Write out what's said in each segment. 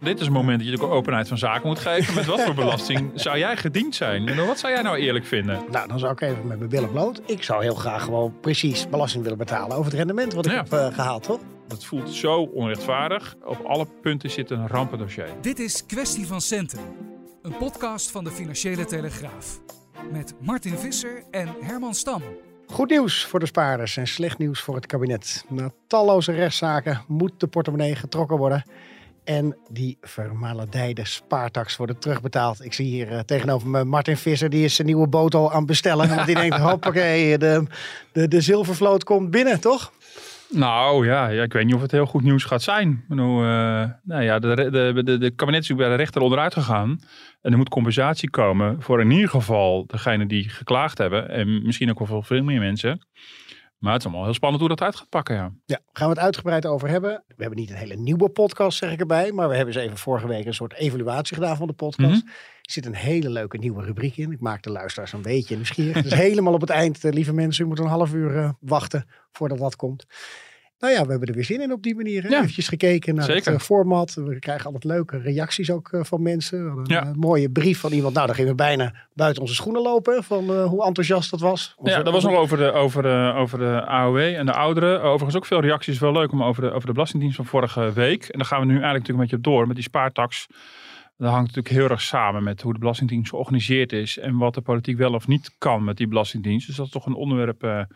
Dit is een moment dat je ook openheid van zaken moet geven. Met wat voor belasting zou jij gediend zijn? En wat zou jij nou eerlijk vinden? Nou, dan zou ik even met mijn billen bloot. Ik zou heel graag gewoon precies belasting willen betalen over het rendement wat ik Ja. heb eh, gehaald, toch? Dat voelt zo onrechtvaardig. Op alle punten zit een rampendossier. Dit is Kwestie van Centen, een podcast van de Financiële Telegraaf. Met Martin Visser en Herman Stam. Goed nieuws voor de spaarders en slecht nieuws voor het kabinet. Na talloze rechtszaken moet de portemonnee getrokken worden. En die vermaledijde spaartax worden terugbetaald. Ik zie hier eh, tegenover me Martin Visser. Die is zijn nieuwe boot al aan het bestellen. Want die denkt, hoppakee, de, de, de zilvervloot komt binnen, toch? Nou ja, ja, ik weet niet of het heel goed nieuws gaat zijn. Ik bedoel, eh, nou ja, de, de, de, de, kabinet is bij de rechter onderuit gegaan. En er moet compensatie komen voor in ieder geval degene die geklaagd hebben. En misschien ook wel veel meer mensen. Maar het is allemaal heel spannend hoe dat uit gaat pakken, ja. Ja, gaan we het uitgebreid over hebben. We hebben niet een hele nieuwe podcast, zeg ik erbij. Maar we hebben eens even vorige week een soort evaluatie gedaan van de podcast. Er zit een hele leuke nieuwe rubriek in. Ik maak de luisteraars een beetje nieuwsgierig. Dus helemaal op het eind, eh, lieve mensen. U moet een half uur eh, wachten voordat dat komt. Nou ja, we hebben er weer zin in op die manier. Hè? Ja. Eventjes gekeken naar Zeker. het eh, format. We krijgen altijd leuke reacties ook eh, van mensen. We hadden een Ja. eh, mooie brief van iemand. Nou, dan gingen we bijna buiten onze schoenen lopen. Van hoe enthousiast dat was. Onze- Ja, dat was nog over de, over, de, over de AOW en de ouderen. Overigens ook veel reacties. Wel leuk om over de, over de Belastingdienst van vorige week. En daar gaan we nu eigenlijk natuurlijk een beetje op door met die spaartax. Dat hangt natuurlijk heel erg samen met hoe de Belastingdienst georganiseerd is. En wat de politiek wel of niet kan met die Belastingdienst. Dus dat is toch een onderwerp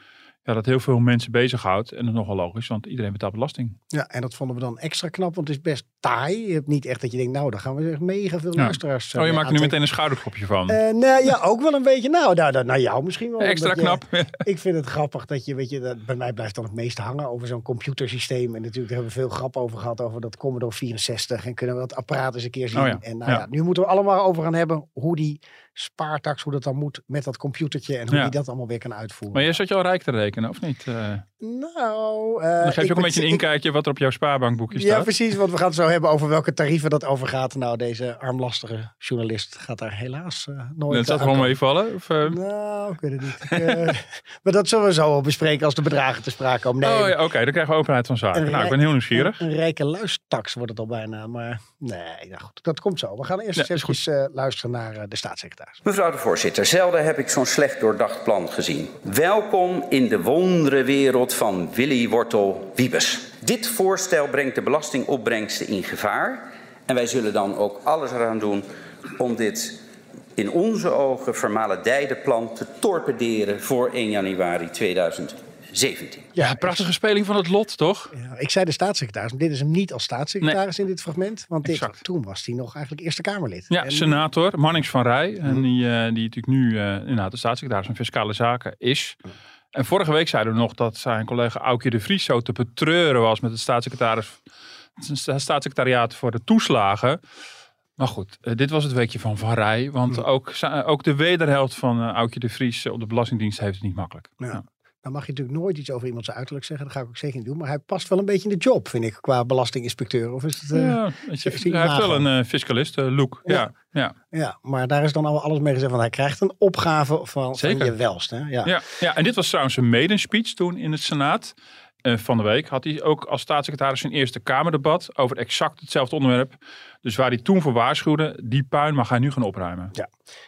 ja, dat heel veel mensen bezighoudt. En dat is nogal logisch, want iedereen betaalt belasting. Ja, en dat vonden we dan extra knap, want het is best taai. Je hebt niet echt dat je denkt, nou, daar gaan we echt mega veel Ja. luisteraars. eh, Oh, je mee maakt er nu meteen een schouderklopje van. Eh, nee, ja, ook wel een beetje. Nou, nou, nou, nou jou misschien wel. Extra je- knap. ik vind het grappig dat je, weet je, dat, bij mij blijft dan het meest hangen over zo'n computersysteem. En natuurlijk daar hebben we veel grap over gehad, over dat Commodore 64. En kunnen we dat apparaat eens een keer zien. Oh ja, En nou ja. ja. nu moeten we allemaal over gaan hebben hoe die spaartax, hoe dat dan moet met dat computertje. En hoe Ja. die dat allemaal weer kan uitvoeren. Maar jij zat je al rijk te rekenen, of niet? Eh, Nou, eh, dan geef je ook een ben- beetje een ik- inkijkje wat er op jouw spaarbankboekje Ja, staat. precies. Want we gaan het zo hebben over welke tarieven dat over gaat. Nou, deze armlastige journalist gaat daar helaas eh, nooit Dat zat aan gewoon meevallen? Of, eh? Nou, ik weet het niet. Eh, maar dat zullen we zo wel bespreken als de bedragen te sprake komen. Nee, Oh ja, oké, dan krijgen we openheid van zaken. Nou, ik ben heel nieuwsgierig. Een, een rijke luistax wordt het al bijna. Maar nee, nou goed, dat komt zo. We gaan eerst Ja, eens is even luisteren naar de staatssecretaris. Mevrouw de voorzitter, zelden heb ik zo'n slecht doordacht plan gezien. Welkom in de wonderenwereld van Willy Wortel Wiebes. Dit voorstel brengt de belastingopbrengsten in gevaar. En wij zullen dan ook alles eraan doen om dit in onze ogen vermaledijde plan te torpederen voor 1 januari 2017. Ja, prachtige speling van het lot, toch? Ja, ik zei de staatssecretaris, maar dit is hem niet als staatssecretaris in dit fragment. Want dit, toen was hij nog eigenlijk Eerste Kamerlid. Ja, En- senator Mannings van Rij. En die, eh, die natuurlijk nu eh, inderdaad de staatssecretaris van Fiscale Zaken is. En vorige week zeiden we nog dat zijn collega Aukje de Vries zo te betreuren was met het staatssecretaris, het sta- staatssecretariaat voor de toeslagen. Maar goed, eh, dit was het weekje van Van Rij. Want ook, ook de wederhelft van eh, Aukje de Vries op de Belastingdienst heeft het niet makkelijk. Ja. Dan mag je natuurlijk nooit iets over iemand zijn uiterlijk zeggen. Dat ga ik ook zeker niet doen. Maar hij past wel een beetje in de job, vind ik, qua belastinginspecteur. Of is het... eh, Ja, is die hij heeft wel een eh, fiscalist eh, look. Ja. Ja. Ja, Ja, maar daar is dan al alles mee gezegd. Want hij krijgt een opgave van, van je welst. Hè? Ja. Ja, ja, en dit was trouwens een maiden speech toen in het Senaat. Eh, van de week had hij ook als staatssecretaris zijn Eerste Kamerdebat over exact hetzelfde onderwerp. Dus waar hij toen voor waarschuwde, die puin mag hij nu gaan opruimen.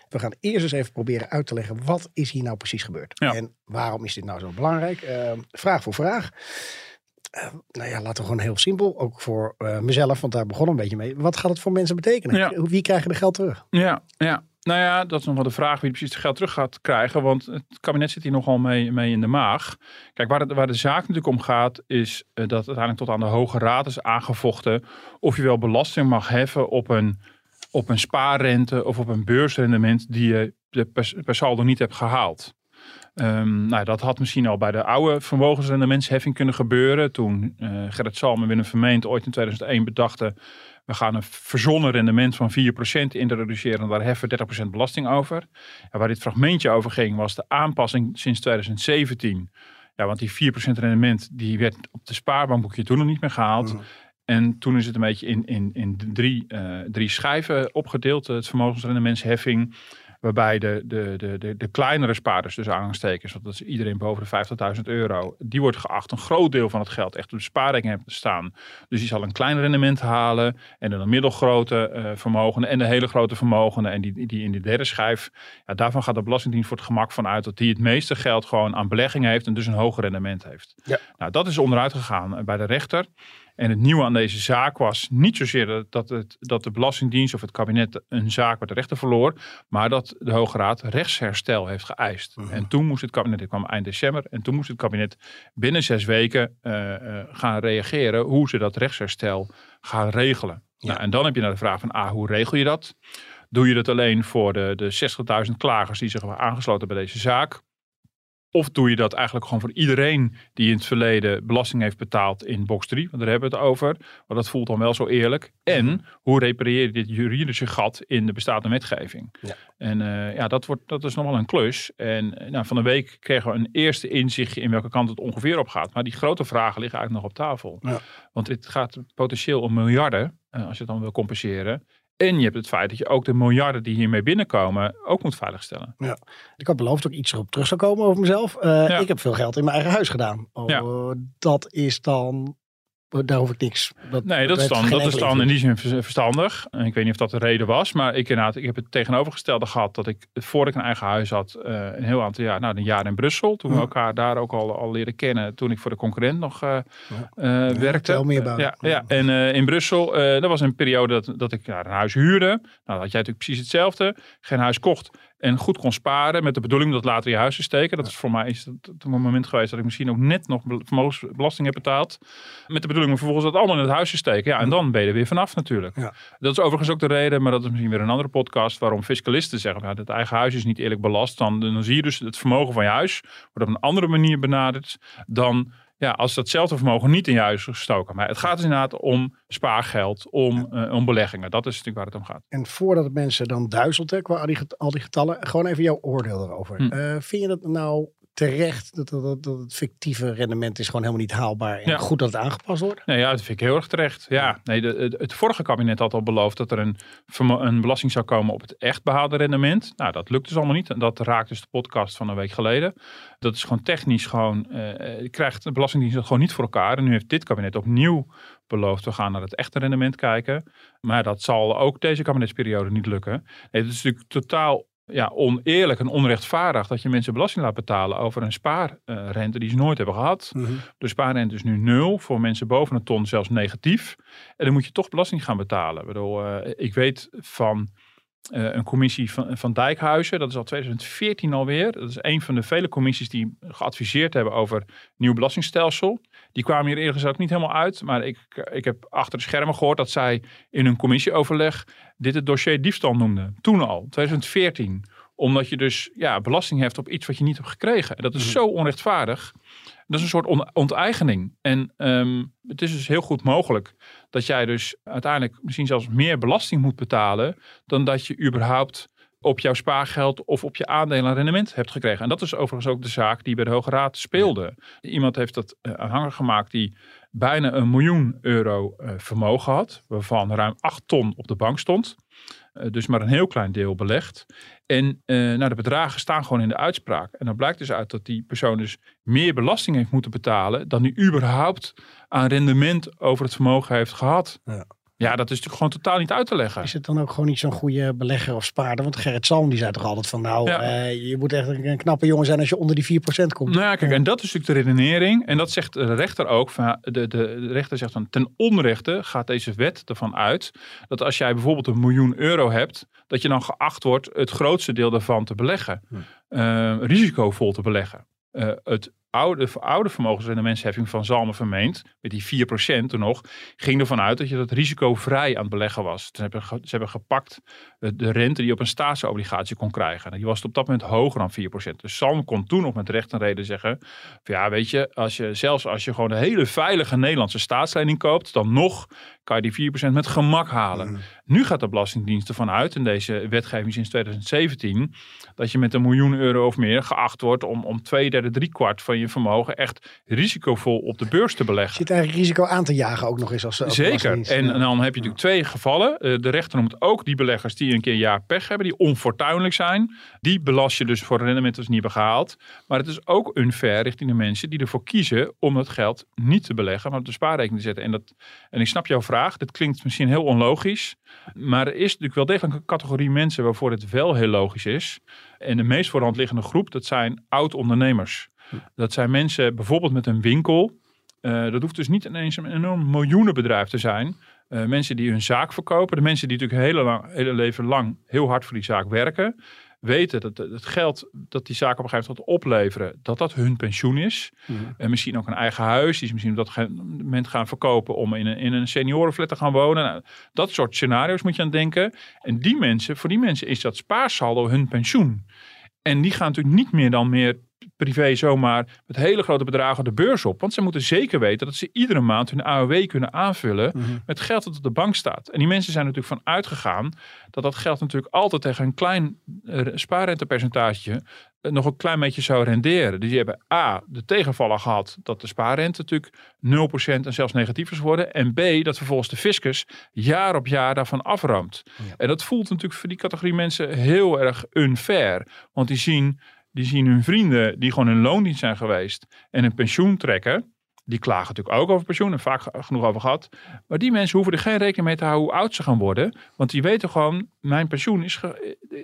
We gaan eerst eens even proberen uit te leggen. Wat is hier nou precies gebeurd? Ja. En waarom is dit nou zo belangrijk? Eh, vraag voor vraag. Eh, nou ja, laten we gewoon heel simpel. Ook voor eh, mezelf, want daar begon een beetje mee. Wat gaat het voor mensen betekenen? Ja. Wie krijgen de geld terug? Ja, ja. Nou ja, dat is nog wel de vraag wie precies het geld terug gaat krijgen. Want het kabinet zit hier nogal mee, mee in de maag. Kijk, waar, het, waar de zaak natuurlijk om gaat, is eh, dat uiteindelijk tot aan de Hoge Raad is aangevochten. of je wel belasting mag heffen op een, op een spaarrente of op een beursrendement die je de per, per saldo niet hebt gehaald. Ehm, nou, dat had misschien al bij de oude vermogensrendementsheffing kunnen gebeuren. Toen eh, Gerrit Salm en Willem Vermeend ooit in 2001 bedachten we gaan een verzonnen rendement van 4% introduceren en daar heffen we 30% belasting over. En waar dit fragmentje over ging was de aanpassing sinds 2017. Ja, want die 4% rendement die werd op de spaarbankboekje toen nog niet meer gehaald. Mhm. En toen is het een beetje in, in, in drie, uh, drie schijven opgedeeld, het vermogensrendementsheffing. Waarbij de, de, de, de, de kleinere spaarders, dus aanstekers, want dat is iedereen boven de 50.000 euro, die wordt geacht een groot deel van het geld echt op de spaarrekening hebben te staan. Dus die zal een klein rendement halen en dan een middelgrote uh, vermogende en de hele grote vermogende. En die, die in de derde schijf, ja, daarvan gaat de Belastingdienst voor het gemak van uit dat die het meeste geld gewoon aan beleggingen heeft en dus een hoger rendement heeft. Ja. Nou, dat is onderuit gegaan bij de rechter. En het nieuwe aan deze zaak was niet zozeer dat, het, dat de Belastingdienst of het kabinet een zaak met de rechter verloor, maar dat de Hoge Raad rechtsherstel heeft geëist. Mhm. En toen moest het kabinet, dit kwam eind december, en toen moest het kabinet binnen zes weken uh, uh, gaan reageren hoe ze dat rechtsherstel gaan regelen. Ja. Nou, en dan heb je naar de vraag van, ah, hoe regel je dat? Doe je dat alleen voor de, de 60.000 klagers die zich hebben aangesloten bij deze zaak? Of doe je dat eigenlijk gewoon voor iedereen die in het verleden belasting heeft betaald in box 3? Want daar hebben we het over. Maar dat voelt dan wel zo eerlijk. En hoe repareer je dit juridische gat in de bestaande wetgeving? Ja. En uh, ja, dat, wordt, dat is nog wel een klus. En uh, nou, van de week kregen we een eerste inzichtje in welke kant het ongeveer op gaat. Maar die grote vragen liggen eigenlijk nog op tafel. Ja. Want het gaat potentieel om miljarden, uh, als je het dan wil compenseren. En je hebt het feit dat je ook de miljarden die hiermee binnenkomen ook moet veiligstellen. Ja. Ik had beloofd dat ik iets erop terug zou komen over mezelf. Uh, ja. Ik heb veel geld in mijn eigen huis gedaan. Oh, ja. Dat is dan daar hoef ik niks. Dat, nee, dat, dat is dan, dat is dan in die zin verstandig. En ik weet niet of dat de reden was, maar ik, inderdaad, ik heb het tegenovergestelde gehad dat ik, voordat ik een eigen huis had, uh, een heel aantal jaar, nou een jaar in Brussel, toen we elkaar daar ook al, al leren kennen, toen ik voor de concurrent nog uh, ja. uh, werkte. Tel meer. Ja, ja. en in Brussel, dat was een periode dat, dat ik ja, een huis huurde. Nou, dat had jij natuurlijk precies hetzelfde. Geen huis kocht en goed kon sparen met de bedoeling dat later je huis te steken. Dat is voor mij is het moment geweest dat ik misschien ook net nog vermogensbelasting heb betaald. Met de bedoeling om vervolgens dat allemaal in het huis te steken. Ja, en dan ben je er weer vanaf natuurlijk. Ja. Dat is overigens ook de reden, maar dat is misschien weer een andere podcast, waarom fiscalisten zeggen, ja, het eigen huis is niet eerlijk belast. Dan, dan zie je dus het vermogen van je huis wordt op een andere manier benaderd dan ja, als datzelfde vermogen niet in je huis is gestoken. Maar het gaat dus inderdaad om spaargeld, om, ja. uh, om beleggingen. Dat is natuurlijk waar het om gaat. En voordat mensen dan duizelt, hè, qua al die, al die getallen, gewoon even jouw oordeel erover. Hm. Uh, vind je dat nou terecht dat, dat, dat het fictieve rendement is gewoon helemaal niet haalbaar en ja. goed dat het aangepast wordt? Nee, ja, dat vind ik heel erg terecht. Ja, nee, de, het, vorige kabinet had al beloofd dat er een, een belasting zou komen op het echt behaalde rendement. Nou, dat lukt dus allemaal niet. En dat raakt dus de podcast van een week geleden. Dat is gewoon technisch gewoon, uh, krijgt de Belastingdienst dat gewoon niet voor elkaar. En nu heeft dit kabinet opnieuw beloofd, we gaan naar het echte rendement kijken. Maar dat zal ook deze kabinetsperiode niet lukken. Nee, het is natuurlijk totaal ja, oneerlijk en onrechtvaardig dat je mensen belasting laat betalen over een spaarrente die ze nooit hebben gehad. Mhm. De spaarrente is nu nul, voor mensen boven een ton zelfs negatief. En dan moet je toch belasting gaan betalen. Ik, bedoel, uh, ik weet van uh, een commissie van, van Dijkhuizen, dat is al 2014 alweer. Dat is een van de vele commissies die geadviseerd hebben over nieuw belastingstelsel. Die kwamen hier eerlijk gezegd niet helemaal uit. Maar ik, ik heb achter de schermen gehoord dat zij in hun commissieoverleg dit het dossier diefstal noemden. Toen al, 2014. Omdat je dus ja, belasting hebt op iets wat je niet hebt gekregen. En dat is mm -hmm. zo onrechtvaardig. Dat is een soort on onteigening. En um, het is dus heel goed mogelijk dat jij dus uiteindelijk misschien zelfs meer belasting moet betalen dan dat je überhaupt op jouw spaargeld of op je aandelen rendement hebt gekregen. En dat is overigens ook de zaak die bij de Hoge Raad speelde. Iemand heeft dat uh, aanhanger gemaakt die bijna een miljoen euro uh, vermogen had, waarvan ruim 8 ton op de bank stond. Uh, dus maar een heel klein deel belegd. En uh, nou, de bedragen staan gewoon in de uitspraak. En dan blijkt dus uit dat die persoon dus meer belasting heeft moeten betalen dan die überhaupt aan rendement over het vermogen heeft gehad. Ja. Ja, dat is natuurlijk gewoon totaal niet uit te leggen. Is het dan ook gewoon niet zo'n goede belegger of spaarder? Want Gerrit Salm die zei toch altijd van nou, ja. uh, je moet echt een knappe jongen zijn als je onder die 4% komt. Nou ja, kijk, en dat is natuurlijk de redenering. En dat zegt de rechter ook. Van, de, de, de rechter zegt dan ten onrechte gaat deze wet ervan uit dat als jij bijvoorbeeld een miljoen euro hebt, dat je dan geacht wordt het grootste deel daarvan te beleggen. Hm. Uh, risicovol te beleggen. Uh, het oude, oude vermogensrendementsheffing van Zalmen vermeend, met die 4% toen nog, ging ervan uit dat je dat risicovrij aan het beleggen was. Ze hebben, ze hebben gepakt de rente die op een staatsobligatie kon krijgen. Die was op dat moment hoger dan 4%. Dus Zalm kon toen nog met recht en reden zeggen, ja weet je, als je, zelfs als je gewoon een hele veilige Nederlandse staatslening koopt, dan nog kan je die 4% met gemak halen. Mm. Nu gaat de Belastingdienst ervan uit, in deze wetgeving sinds 2017, dat je met een miljoen euro of meer geacht wordt om, om twee derde, drie kwart van je vermogen echt risicovol op de beurs te beleggen. Zit eigenlijk risico aan te jagen ook nog eens als Zeker. En, en, dan heb je natuurlijk twee gevallen. Eh, de rechter noemt ook die beleggers die een keer een jaar pech hebben, die onfortuinlijk zijn. Die belast je dus voor rendement als niet hebben gehaald. Maar het is ook unfair richting de mensen die ervoor kiezen om dat geld niet te beleggen, maar op de spaarrekening te zetten. En, dat, en ik snap jouw vraag. Dit klinkt misschien heel onlogisch. Maar er is natuurlijk wel degelijk een categorie mensen waarvoor het wel heel logisch is. En de meest voor de hand liggende groep, dat zijn oud-ondernemers. Dat zijn mensen bijvoorbeeld met een winkel. Uh, dat hoeft dus niet ineens een enorm miljoenenbedrijf te zijn. Uh, mensen die hun zaak verkopen. De mensen die natuurlijk hele, lang, hele leven lang heel hard voor die zaak werken weten dat het geld dat die zaken op een gegeven moment opleveren, dat dat hun pensioen is. Mhm. En misschien ook een eigen huis, die ze misschien op dat moment gaan verkopen om in een, in een seniorenflat te gaan wonen. Nou, dat soort scenario's moet je aan denken. En die mensen, voor die mensen is dat spaarsaldo hun pensioen. En die gaan natuurlijk niet meer dan meer privé zomaar met hele grote bedragen de beurs op. Want ze moeten zeker weten dat ze iedere maand hun AOW kunnen aanvullen mhm. met geld dat op de bank staat. En die mensen zijn natuurlijk van uitgegaan dat dat geld natuurlijk altijd tegen een klein uh, spaarrentepercentage eh, nog een klein beetje zou renderen. Dus die hebben A, de tegenvaller gehad dat de spaarrente natuurlijk 0% en zelfs negatief is geworden. En B, dat vervolgens de fiscus jaar op jaar daarvan afroomt. En dat voelt natuurlijk voor die categorie mensen heel erg unfair. Want die zien die zien hun vrienden die gewoon in loondienst zijn geweest en een pensioen trekken. Die klagen natuurlijk ook over pensioen en vaak genoeg over gehad. Maar die mensen hoeven er geen rekening mee te houden hoe oud ze gaan worden. Want die weten gewoon, mijn pensioen is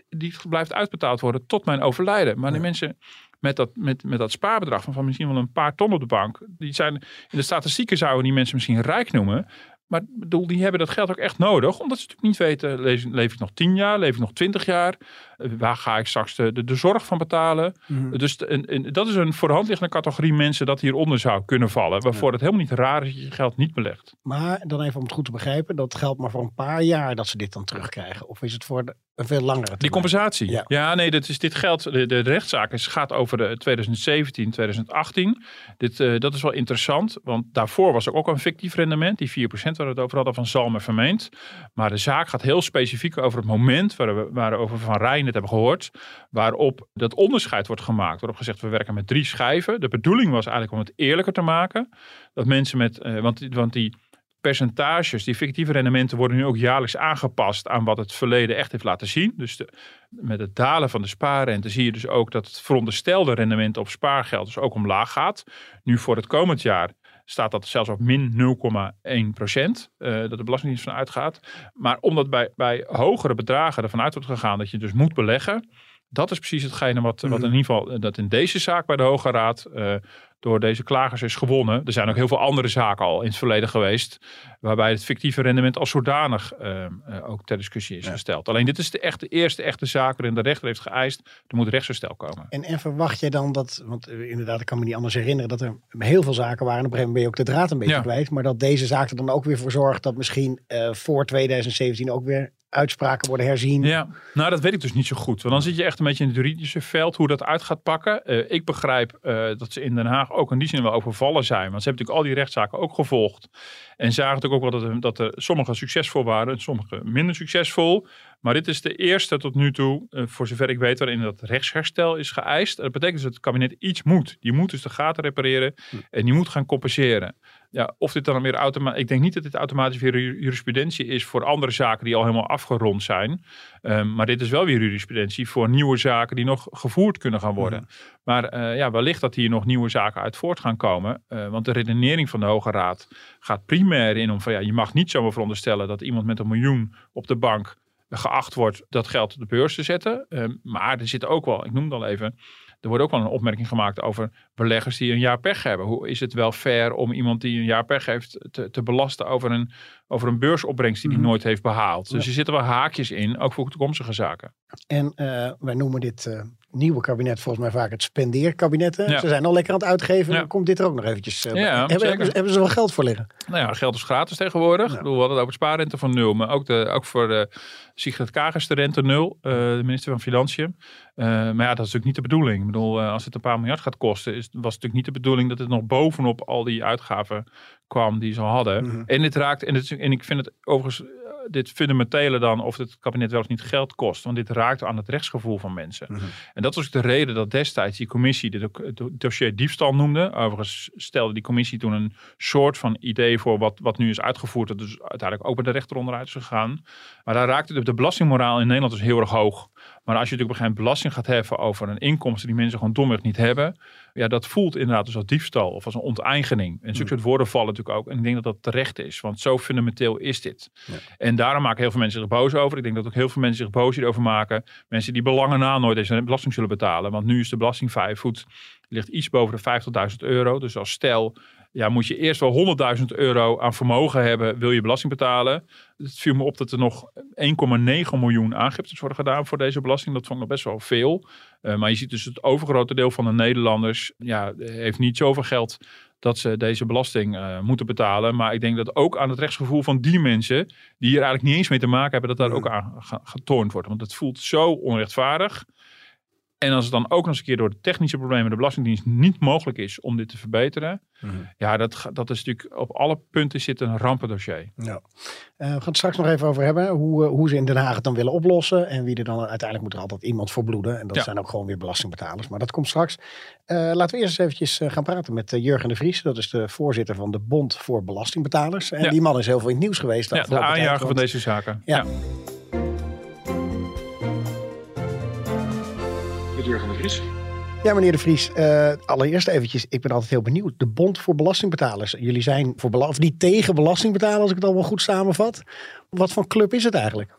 die blijft uitbetaald worden tot mijn overlijden. Maar die mensen met dat, met, met dat spaarbedrag van, van misschien wel een paar ton op de bank. Die zijn, in de statistieken zouden die mensen misschien rijk noemen. Maar bedoel, die hebben dat geld ook echt nodig. Omdat ze natuurlijk niet weten, leef, leef ik nog 10 jaar, leef ik nog 20 jaar? Eh, waar ga ik straks de, de, zorg van betalen? Mhm. Dus en, en, dat is een voorhand liggende categorie mensen dat hieronder zou kunnen vallen. Waarvoor het helemaal niet raar is dat je geld niet belegt. Maar dan even om het goed te begrijpen. Dat geldt maar voor een paar jaar dat ze dit dan terugkrijgen. Of is het voor de, een veel langere Die compensatie? Ja. nee, dat is, dit geld, de, de rechtszaak is, gaat over de 2017, 2018. Dit, uh, dat is wel interessant, want daarvoor was er ook een fictief rendement. Die 4% waar we het over hadden van Zalm Vermeend. Maar de zaak gaat heel specifiek over het moment waar we, waar we over Van Rijn het hebben gehoord. Waarop dat onderscheid wordt gemaakt. Waarop gezegd, we werken met drie schijven. De bedoeling was eigenlijk om het eerlijker te maken. Dat mensen met, uh, want, want die percentages, die fictieve rendementen worden nu ook jaarlijks aangepast aan wat het verleden echt heeft laten zien. Dus met het dalen van de spaarrente zie je dus ook dat het veronderstelde rendement op spaargeld dus ook omlaag gaat. Nu voor het komend jaar staat dat zelfs op min 0,1 procent. Uh, dat de Belastingdienst van uitgaat. Maar omdat bij, bij hogere bedragen ervan uit wordt gegaan dat je dus moet beleggen. Dat is precies hetgene wat, wat in mhm. ieder geval dat in deze zaak bij de Hoge Raad uh, door deze klagers is gewonnen. Er zijn ook heel veel andere zaken al in het verleden geweest. Waarbij het fictieve rendement als zodanig uh, ook ter discussie is gesteld. Alleen dit is de, echte, eerste echte zaak waarin de rechter heeft geëist. Er moet rechtsherstel komen. En, en verwacht jij dan dat, want uh, inderdaad ik kan me niet anders herinneren. Dat er heel veel zaken waren. op een gegeven moment ben je ook de draad een beetje kwijt. Maar dat deze zaak er dan ook weer voor zorgt dat misschien uh, voor 2017 ook weer uitspraken worden herzien. Ja, nou dat weet ik dus niet zo goed. Want dan zit je echt een beetje in het juridische veld hoe dat uit gaat pakken. Uh, ik begrijp uh, dat ze in Den Haag ook in die zin wel overvallen zijn. Want ze hebben natuurlijk al die rechtszaken ook gevolgd. En zagen natuurlijk ook wel dat dat er sommige succesvol waren en sommige minder succesvol. Maar dit is de eerste tot nu toe, uh, voor zover ik weet, waarin dat rechtsherstel is geëist. Dat betekent dus dat het kabinet iets moet. Die moet dus de gaten repareren hm. en die moet gaan compenseren. Ja, of dit dan weer automatisch. Ik denk niet dat dit automatisch weer jurisprudentie is voor andere zaken die al helemaal afgerond zijn. Um, maar dit is wel weer jurisprudentie voor nieuwe zaken die nog gevoerd kunnen gaan worden. Maar uh, ja, wellicht dat hier nog nieuwe zaken uit voort gaan komen. Uh, want de redenering van de Hoge Raad gaat primair in om van ja, je mag niet zomaar veronderstellen dat iemand met een miljoen op de bank geacht wordt dat geld op de beurs te zetten. Um, maar er zit ook wel, ik noem het al even, er wordt ook wel een opmerking gemaakt over beleggers die een jaar pech hebben. Hoe is het wel fair om iemand die een jaar pech heeft te, te belasten over een, over een beursopbrengst die hij mhm. nooit heeft behaald? Dus er zitten wel haakjes in, ook voor toekomstige zaken. En uh, wij noemen dit uh, nieuwe kabinet volgens mij vaak het spendeerkabinet. Ja. Ze zijn al lekker aan het uitgeven. Ja. Dan komt dit er ook nog eventjes eh. Ja, hebben, ze- hebben ze wel geld voor liggen? Nou ja, geld is gratis tegenwoordig. Ik bedoel, we hadden het over spaarrente van nul. Maar ook, de, ook voor de Sigrid Kaag de rente nul. eh, de minister van Financiën. Eh, maar ja, dat is natuurlijk niet de bedoeling. Ik bedoel, eh, als het een paar miljard gaat kosten, is, was het natuurlijk niet de bedoeling dat het nog bovenop al die uitgaven kwam die ze hadden. Mhm. En dit raakt, en, het, is- en ik vind het overigens, dit fundamentele dan, of het kabinet wel eens niet geld kost. Want dit raakt aan het rechtsgevoel van mensen. Mhm. En dat was ook de reden dat destijds die commissie dit ook het dossier diefstal noemde. Overigens stelde die commissie toen een soort van idee voor wat, wat nu is uitgevoerd. Dat dus uiteindelijk ook bij de rechter onderuit is gegaan. Maar daar raakte de, de belastingmoraal in Nederland dus heel erg hoog. Maar als je natuurlijk op een gegeven moment belasting gaat heffen over een inkomsten die mensen gewoon domweg niet hebben. Ja, dat voelt inderdaad dus als diefstal of als een onteigening. En zulke soort woorden vallen natuurlijk ook. En ik denk dat dat terecht is, want zo fundamenteel is dit. Ja. En daarom maken heel veel mensen zich boos over. Ik denk dat ook heel veel mensen zich boos hierover maken. Mensen die belangen na nooit deze belasting zullen betalen. Want nu is de belasting vijf voet, ligt iets boven de 50.000 euro. Dus als stel, ja, moet je eerst wel 100.000 euro aan vermogen hebben, wil je belasting betalen. Het viel me op dat er nog 1,9 miljoen aangiftes worden gedaan voor deze belasting. Dat vond ik nog best wel veel. Eh, maar je ziet dus het overgrote deel van de Nederlanders ja, heeft niet zoveel geld dat ze deze belasting eh, moeten betalen. Maar ik denk dat ook aan het rechtsgevoel van die mensen, die hier eigenlijk niet eens mee te maken hebben, dat daar ook aan ge- getoond wordt. Want het voelt zo onrechtvaardig. En als het dan ook nog eens een keer door de technische problemen de Belastingdienst niet mogelijk is om dit te verbeteren. Ja, dat, dat is natuurlijk op alle punten zit een rampendossier. Ja. Eh, we gaan het straks nog even over hebben. Hoe, eh, hoe ze in Den Haag het dan willen oplossen. En wie er dan uiteindelijk moet er altijd iemand voor bloeden. En dat Ja. zijn ook gewoon weer belastingbetalers. Maar dat komt straks. Eh, laten we eerst eens eventjes gaan praten met Jurgen de Vries. Dat is de voorzitter van de Bond voor Belastingbetalers. En Ja. die man is heel veel in het nieuws geweest. Ja, de tijd, aanjager van deze zaken. Ja. Jurgen de Vries. Ja, meneer de Vries. eh, allereerst eventjes, ik ben altijd heel benieuwd. De Bond voor Belastingbetalers. Jullie zijn voor bela- of niet tegen belastingbetalen, als ik het allemaal goed samenvat. Wat voor club is het eigenlijk?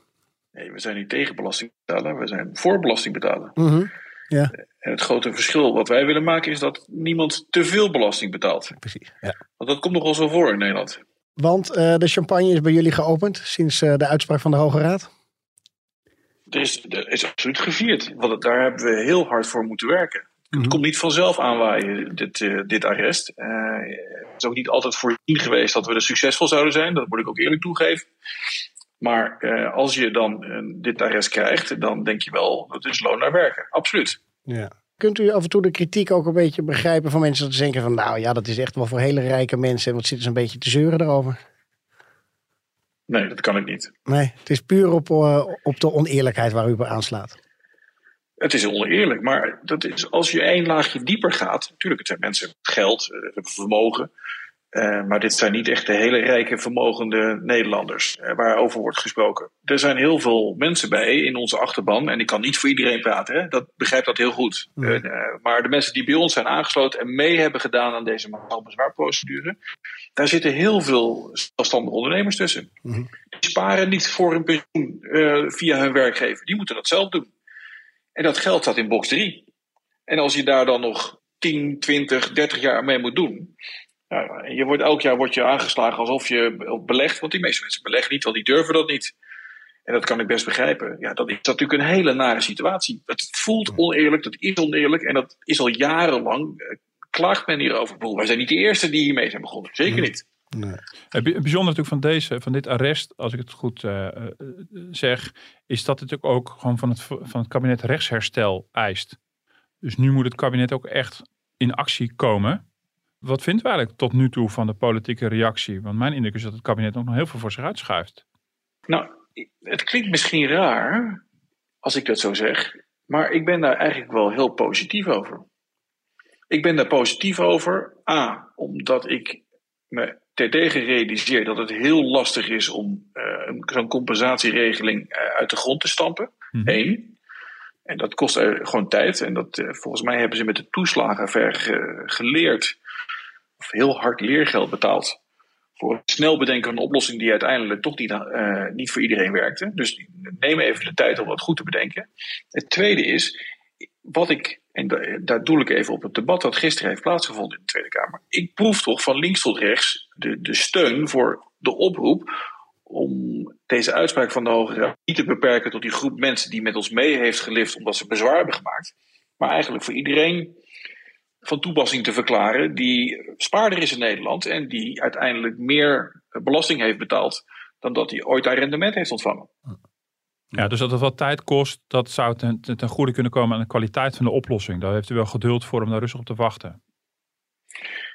Nee, we zijn niet tegen belastingbetaler, we zijn voor belastingbetaler. Mhm, En het grote verschil wat wij willen maken is dat niemand te veel belasting betaalt. Precies. Ja. Want dat komt nogal zo voor in Nederland. Want eh, de champagne is bij jullie geopend sinds eh, de uitspraak van de Hoge Raad. Er is, er is absoluut gevierd, want het- daar hebben we heel hard voor moeten werken. Mhm. Het komt niet vanzelf aanwaaien, dit, eh, dit arrest. Eh, het is ook niet altijd voorzien geweest dat we er succesvol zouden zijn, dat moet ik ook eerlijk toegeven. Maar eh, als je dan dit arrest krijgt, dan denk je wel, dat is loon naar werken. Absoluut. Ja. Kunt u af en toe de kritiek ook een beetje begrijpen van mensen dat ze denken van nou ja, dat is echt wel voor hele rijke mensen. En wat zitten ze een beetje te zeuren daarover? Nee, dat kan ik niet. Nee, het is puur op, eh, op de oneerlijkheid waar u op aanslaat. Het is oneerlijk, maar dat is, als je één laagje dieper gaat. Natuurlijk, het zijn mensen met geld, eh, vermogen. Eh, maar dit zijn niet echt de hele rijke, vermogende Nederlanders eh, waarover wordt gesproken. Er zijn heel veel mensen bij in onze achterban. En ik kan niet voor iedereen praten, hè? dat begrijpt dat heel goed. Nee. Eh, maar de mensen die bij ons zijn aangesloten en mee hebben gedaan aan deze bezwaarprocedure. Daar zitten heel veel zelfstandige ondernemers tussen. Mhm. Die sparen niet voor hun pensioen via hun werkgever. Die moeten dat zelf doen. En dat geld staat in box 3. En als je daar dan nog 10, 20, 30 jaar mee moet doen. En je wordt, elk jaar word je aangeslagen alsof je belegt. Want die meeste mensen beleggen niet, want die durven dat niet. En dat kan ik best begrijpen. Ja, dat is natuurlijk een hele nare situatie. Het voelt oneerlijk, dat is oneerlijk. En dat is al jarenlang. eh, klaagt men hierover. Bedoel, wij zijn niet de eerste die hiermee zijn begonnen. Zeker niet. Nee. Het bij- bijzonder natuurlijk van, deze, van dit arrest, als ik het goed eh, eh, zeg, is dat het natuurlijk ook gewoon van het, van het kabinet rechtsherstel eist. Dus nu moet het kabinet ook echt in actie komen. Wat vinden we eigenlijk tot nu toe van de politieke reactie? Want mijn indruk is dat het kabinet ook nog heel veel voor zich uitschuift. Nou, het klinkt misschien raar als ik dat zo zeg, maar ik ben daar eigenlijk wel heel positief over. Ik ben daar positief over, A, omdat ik me terdege realiseer dat het heel lastig is om eh, zo'n compensatieregeling eh, uit de grond te stampen. Mhm. Eén. En dat kost er gewoon tijd. En dat, eh, volgens mij hebben ze met de toeslagenaffaire ge- geleerd, of heel hard leergeld betaald voor het snel bedenken van een oplossing die uiteindelijk toch niet, eh, niet voor iedereen werkte. Dus neem even de tijd om dat goed te bedenken. Het tweede is, wat ik, en da- daar doel ik even op het debat dat gisteren heeft plaatsgevonden in de Tweede Kamer. Ik proef toch van links tot rechts de, de steun voor de oproep om deze uitspraak van de Hoge Raad niet te beperken tot die groep mensen die met ons mee heeft gelift omdat ze bezwaar hebben gemaakt. maar eigenlijk voor iedereen van toepassing te verklaren die spaarder is in Nederland en die uiteindelijk meer belasting heeft betaald dan dat hij ooit daar rendement heeft ontvangen. Ja, dus dat het wat tijd kost, dat zou ten, ten goede kunnen komen aan de kwaliteit van de oplossing. Daar heeft u wel geduld voor om daar rustig op te wachten.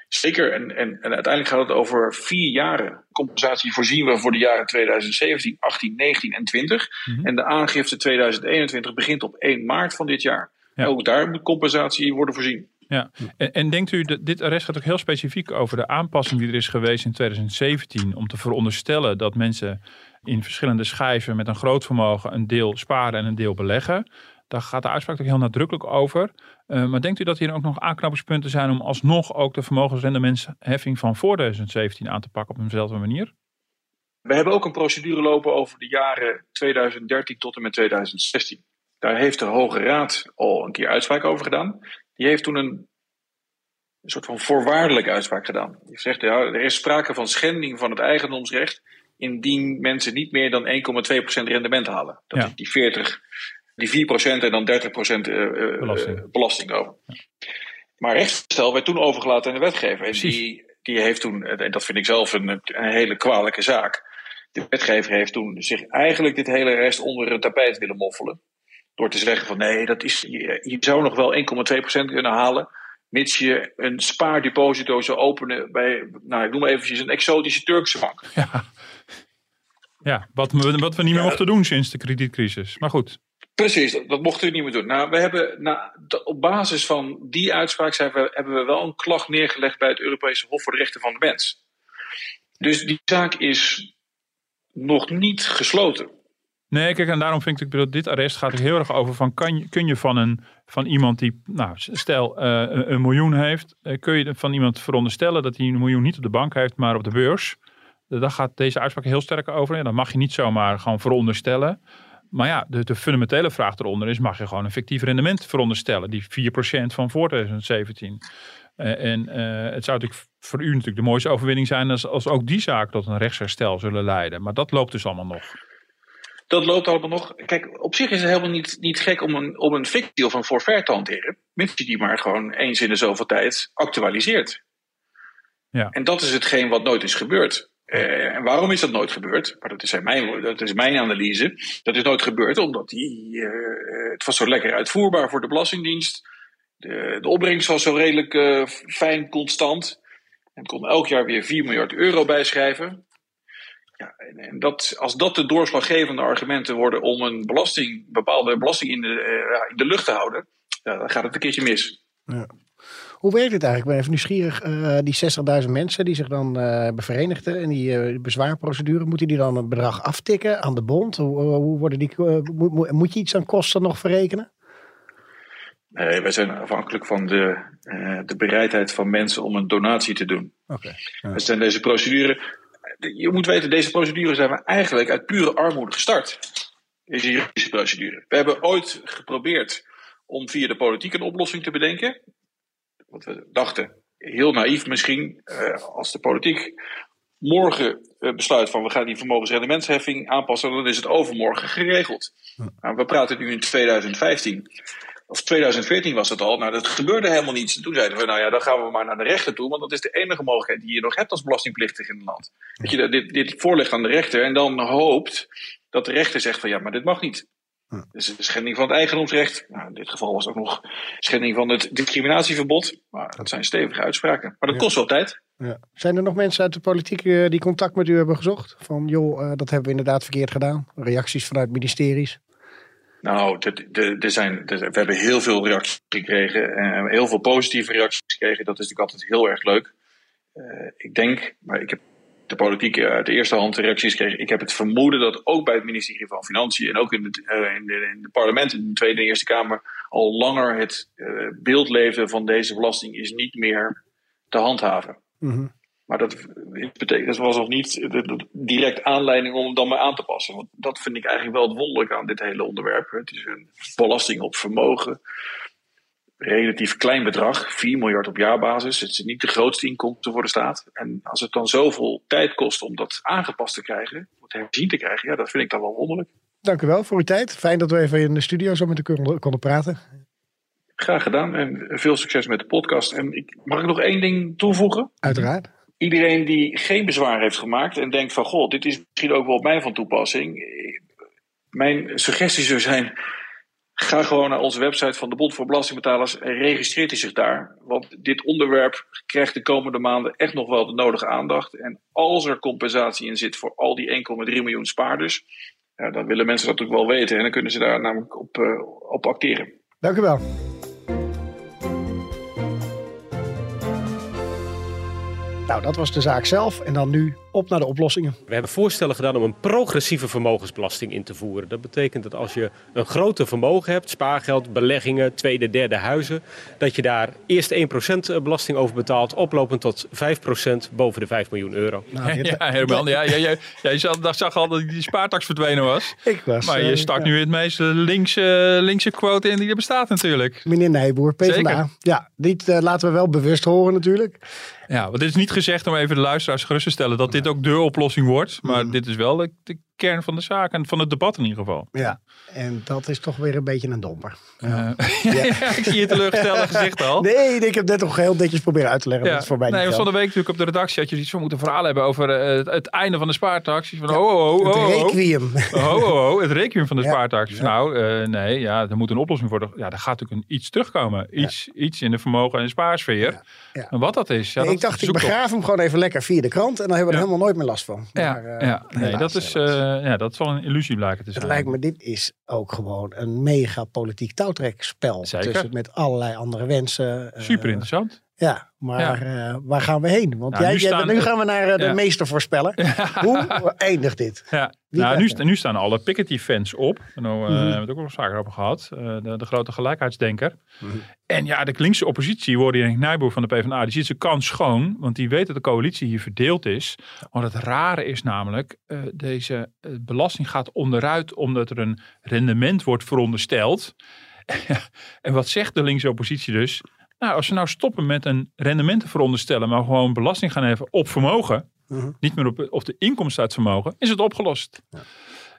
Zeker, en, en, en uiteindelijk gaat het over vier jaren. Compensatie voorzien we voor de jaren 2017, 18, 19 en 20. Mhm. En de aangifte 2021 begint op 1 maart van dit jaar. Ja. Ook daar moet compensatie worden voorzien. Ja, en, en denkt u dat dit arrest gaat ook heel specifiek over de aanpassing die er is geweest in 2017 om te veronderstellen dat mensen in verschillende schijven met een groot vermogen een deel sparen en een deel beleggen? Daar gaat de uitspraak ook heel nadrukkelijk over. Uh, maar denkt u dat hier ook nog aanknopingspunten zijn om alsnog ook de vermogensrendementsheffing van voor 2017 aan te pakken op eenzelfde manier? We hebben ook een procedure lopen over de jaren 2013 tot en met 2016. Daar heeft de Hoge Raad al een keer uitspraak over gedaan. Die heeft toen een, een soort van voorwaardelijke uitspraak gedaan. Die zegt, ja, er is sprake van schending van het eigendomsrecht indien mensen niet meer dan 1,2% rendement halen. Dat Ja. is die 40, die 4% en dan 30% eh, eh, Belasting. eh, belasting over. Maar rechtsvoorstel werd toen overgelaten aan de wetgever. En die, die heeft toen, en dat vind ik zelf een, een hele kwalijke zaak. De wetgever heeft toen zich eigenlijk dit hele rest onder het tapijt willen moffelen. Door te zeggen van nee, dat is, je, je zou nog wel 1,2% kunnen halen. Mits je een spaardeposito zou openen bij, nou ik noem eventjes een exotische Turkse bank. Ja, ja wat, we, wat we niet meer Ja. mochten doen sinds de kredietcrisis. Maar goed, Precies, dat, dat mochten we niet meer doen. Nou, we hebben, nou, op basis van die uitspraak zijn we, hebben we wel een klacht neergelegd bij het Europese Hof voor de Rechten van de Mens. Dus die zaak is nog niet gesloten. Nee, kijk, en daarom vind ik dat dit arrest gaat er heel erg over van kan kun je van, een, van iemand die, nou, stel eh, een, miljoen heeft, eh, kun je van iemand veronderstellen dat hij een miljoen niet op de bank heeft, maar op de beurs. Eh, Daar gaat deze uitspraak heel sterk over. En dat mag je niet zomaar gewoon veronderstellen. Maar ja, de, de fundamentele vraag eronder is, mag je gewoon een fictief rendement veronderstellen? Die 4% van voor 2017. Eh, en het zou natuurlijk voor u natuurlijk de mooiste overwinning zijn als, als ook die zaak tot een rechtsherstel zullen leiden. Maar dat loopt dus allemaal nog. Dat loopt allemaal nog. Kijk, op zich is het helemaal niet, niet gek om een, om een fictie of een forfait te hanteren. Mits je die maar gewoon eens in de zoveel tijd actualiseert. Ja. En dat is hetgeen wat nooit is gebeurd. Eh, en waarom is dat nooit gebeurd? Maar dat is, mijn, dat is mijn analyse. Dat is nooit gebeurd omdat die, eh, het was zo lekker uitvoerbaar voor de Belastingdienst. De, de opbrengst was zo redelijk eh, fijn constant. En kon elk jaar weer 4 miljard euro bijschrijven. Ja, en, en dat, als dat de doorslaggevende argumenten worden om een belasting, bepaalde belasting in de, eh, ja, in de lucht te houden, ja, dan gaat het een keertje mis. Hoe werkt het eigenlijk? Ik ben even nieuwsgierig. eh, die 60.000 mensen die zich dan eh hebben verenigd in die bezwaarprocedure, moeten die dan een bedrag aftikken aan de bond? Hoe, hoe worden die, moet, je iets aan kosten nog verrekenen? Nee, wij zijn afhankelijk van de, de bereidheid van mensen om een donatie te doen. Oké. We zijn deze procedure. Je moet weten, deze procedure zijn we eigenlijk uit pure armoede gestart. Deze juridische procedure. We hebben ooit geprobeerd om via de politiek een oplossing te bedenken. Want we dachten, heel naïef misschien, eh, als de politiek morgen eh, besluit van we gaan die vermogensrendementsheffing aanpassen, dan is het overmorgen geregeld. Nou, we praten nu in 2015. Of 2014 was het al. Nou, dat gebeurde helemaal niets. En toen zeiden we, nou ja, dan gaan we maar naar de rechter toe. Want dat is de enige mogelijkheid die je nog hebt als belastingplichtige in het land. Dat je dit, dit voorlegt aan de rechter en dan hoopt dat de rechter zegt van ja, maar dit mag niet. Dus schending van het eigendomsrecht. Nou, in dit geval was het ook nog schending van het discriminatieverbod. Maar dat zijn stevige uitspraken. Maar dat kost wel tijd. Ja. Zijn er nog mensen uit de politiek eh, die contact met u hebben gezocht? Van joh, eh, dat hebben we inderdaad verkeerd gedaan. Reacties vanuit ministeries. Nou, er zijn, we hebben heel veel reacties gekregen. eh, heel veel positieve reacties gekregen. Dat is natuurlijk altijd heel erg leuk. Eh, ik denk, maar ik heb de politiek uit de eerste hand reacties gekregen. Ik heb het vermoeden dat ook bij het ministerie van Financiën en ook in het, eh, in de, in de parlement, in de Tweede en Eerste Kamer, al langer het eh, beeld leefde van deze belasting is niet meer te handhaven. Mhm. Maar dat, betekent, dat was nog niet de, de- direct aanleiding om het dan maar aan te passen. Want dat vind ik eigenlijk wel het wonderlijke aan dit hele onderwerp. Het is een belasting op vermogen. Relatief klein bedrag, 4 miljard op jaarbasis. Het is niet de grootste inkomsten voor de staat. En als het dan zoveel tijd kost om dat aangepast te krijgen, om het herzien te krijgen, ja, dat vind ik dan wel wonderlijk. Dank u wel voor uw tijd. Fijn dat we even in de studio zo met u konden, konden praten. Graag gedaan en veel succes met de podcast. En ik, mag ik nog één ding toevoegen? Uiteraard. Iedereen die geen bezwaar heeft gemaakt en denkt van... goh, dit is misschien ook wel op mij van toepassing. Mijn suggestie zou zijn... Ga gewoon naar onze website van de Bond voor Belastingbetalers en registreert u zich daar. Want dit onderwerp krijgt de komende maanden echt nog wel de nodige aandacht. En als er compensatie in zit voor al die 1,3 miljoen spaarders, dan willen mensen dat ook wel weten. En dan kunnen ze daar namelijk op, uh, op acteren. Dank u wel. Nou, dat was de zaak zelf. En dan nu op naar de oplossingen. We hebben voorstellen gedaan om een progressieve vermogensbelasting in te voeren. Dat betekent dat als je een groter vermogen hebt, spaargeld, beleggingen, tweede, derde huizen, dat je daar eerst 1% belasting over betaalt, oplopend tot 5% boven de 5 miljoen euro. Nou, ja, Herman, ja, ja, ja, jij zag, zag al dat die spaartax verdwenen was. Ik was. Maar je stak nu het meest linkse, linkse quote in die er bestaat natuurlijk. Meneer Nijboer, PvdA. Zeker. Ja, dit uh, laten we wel bewust horen natuurlijk. Ja, want het is niet gezegd om even de luisteraars gerust te stellen dat dit ook de oplossing wordt. Maar mm. dit is wel de, de, kern van de zaak en van het debat in ieder geval. Ja, en dat is toch weer een beetje een domper. Uh, ja. ik zie je teleurgestelde gezicht al. Nee, ik heb net nog heel netjes proberen uit te leggen. Ja. Dat het voor mij nee, van de week natuurlijk op de redactie had je iets van moeten verhaal hebben over uh, het, het, einde van de spaartax. Van, ja, oh, oh, oh, het requiem. Oh, oh, oh, het requiem van de spaartax. Nou, uh, nee, ja, er moet een oplossing worden. Ja, er gaat natuurlijk een, iets terugkomen. Iets, iets in de vermogen en de spaarsfeer. En wat dat is. Ja, nee, dat ik dacht, ik begraaf hem gewoon even lekker via de krant. En dan hebben we er helemaal nooit meer last van. Maar, ja, ja. nee, dat is ja, dat zal een illusie blijken te zijn. Het lijkt me, dit is ook gewoon een mega politiek touwtrekspel. Zeker. Tussen, met allerlei andere wensen. Super interessant. Ja, maar ja. Uh, waar gaan we heen? Want nou, jij, nu, jij, staan, nu, gaan we naar uh, de ja. meester voorspellen. Hoe eindigt dit? Ja. Nou, nu, nu, staan alle Piketty-fans op. Nou, uh, mm -hmm. We hebben het ook nog vaker over gehad. De, de, grote gelijkheidsdenker. Mm -hmm. En ja, de linkse oppositie, Wordy Nijboer van de PvdA, die ziet zijn kans schoon. Want die weet dat de coalitie hier verdeeld is. Want het rare is namelijk, deze belasting gaat onderuit omdat er een rendement wordt verondersteld. en wat zegt de linkse oppositie dus? Nou, als we nou stoppen met een rendement te veronderstellen, maar gewoon belasting gaan heffen op vermogen, uh-huh. niet meer op, op de inkomsten uit vermogen, is het opgelost. Ja.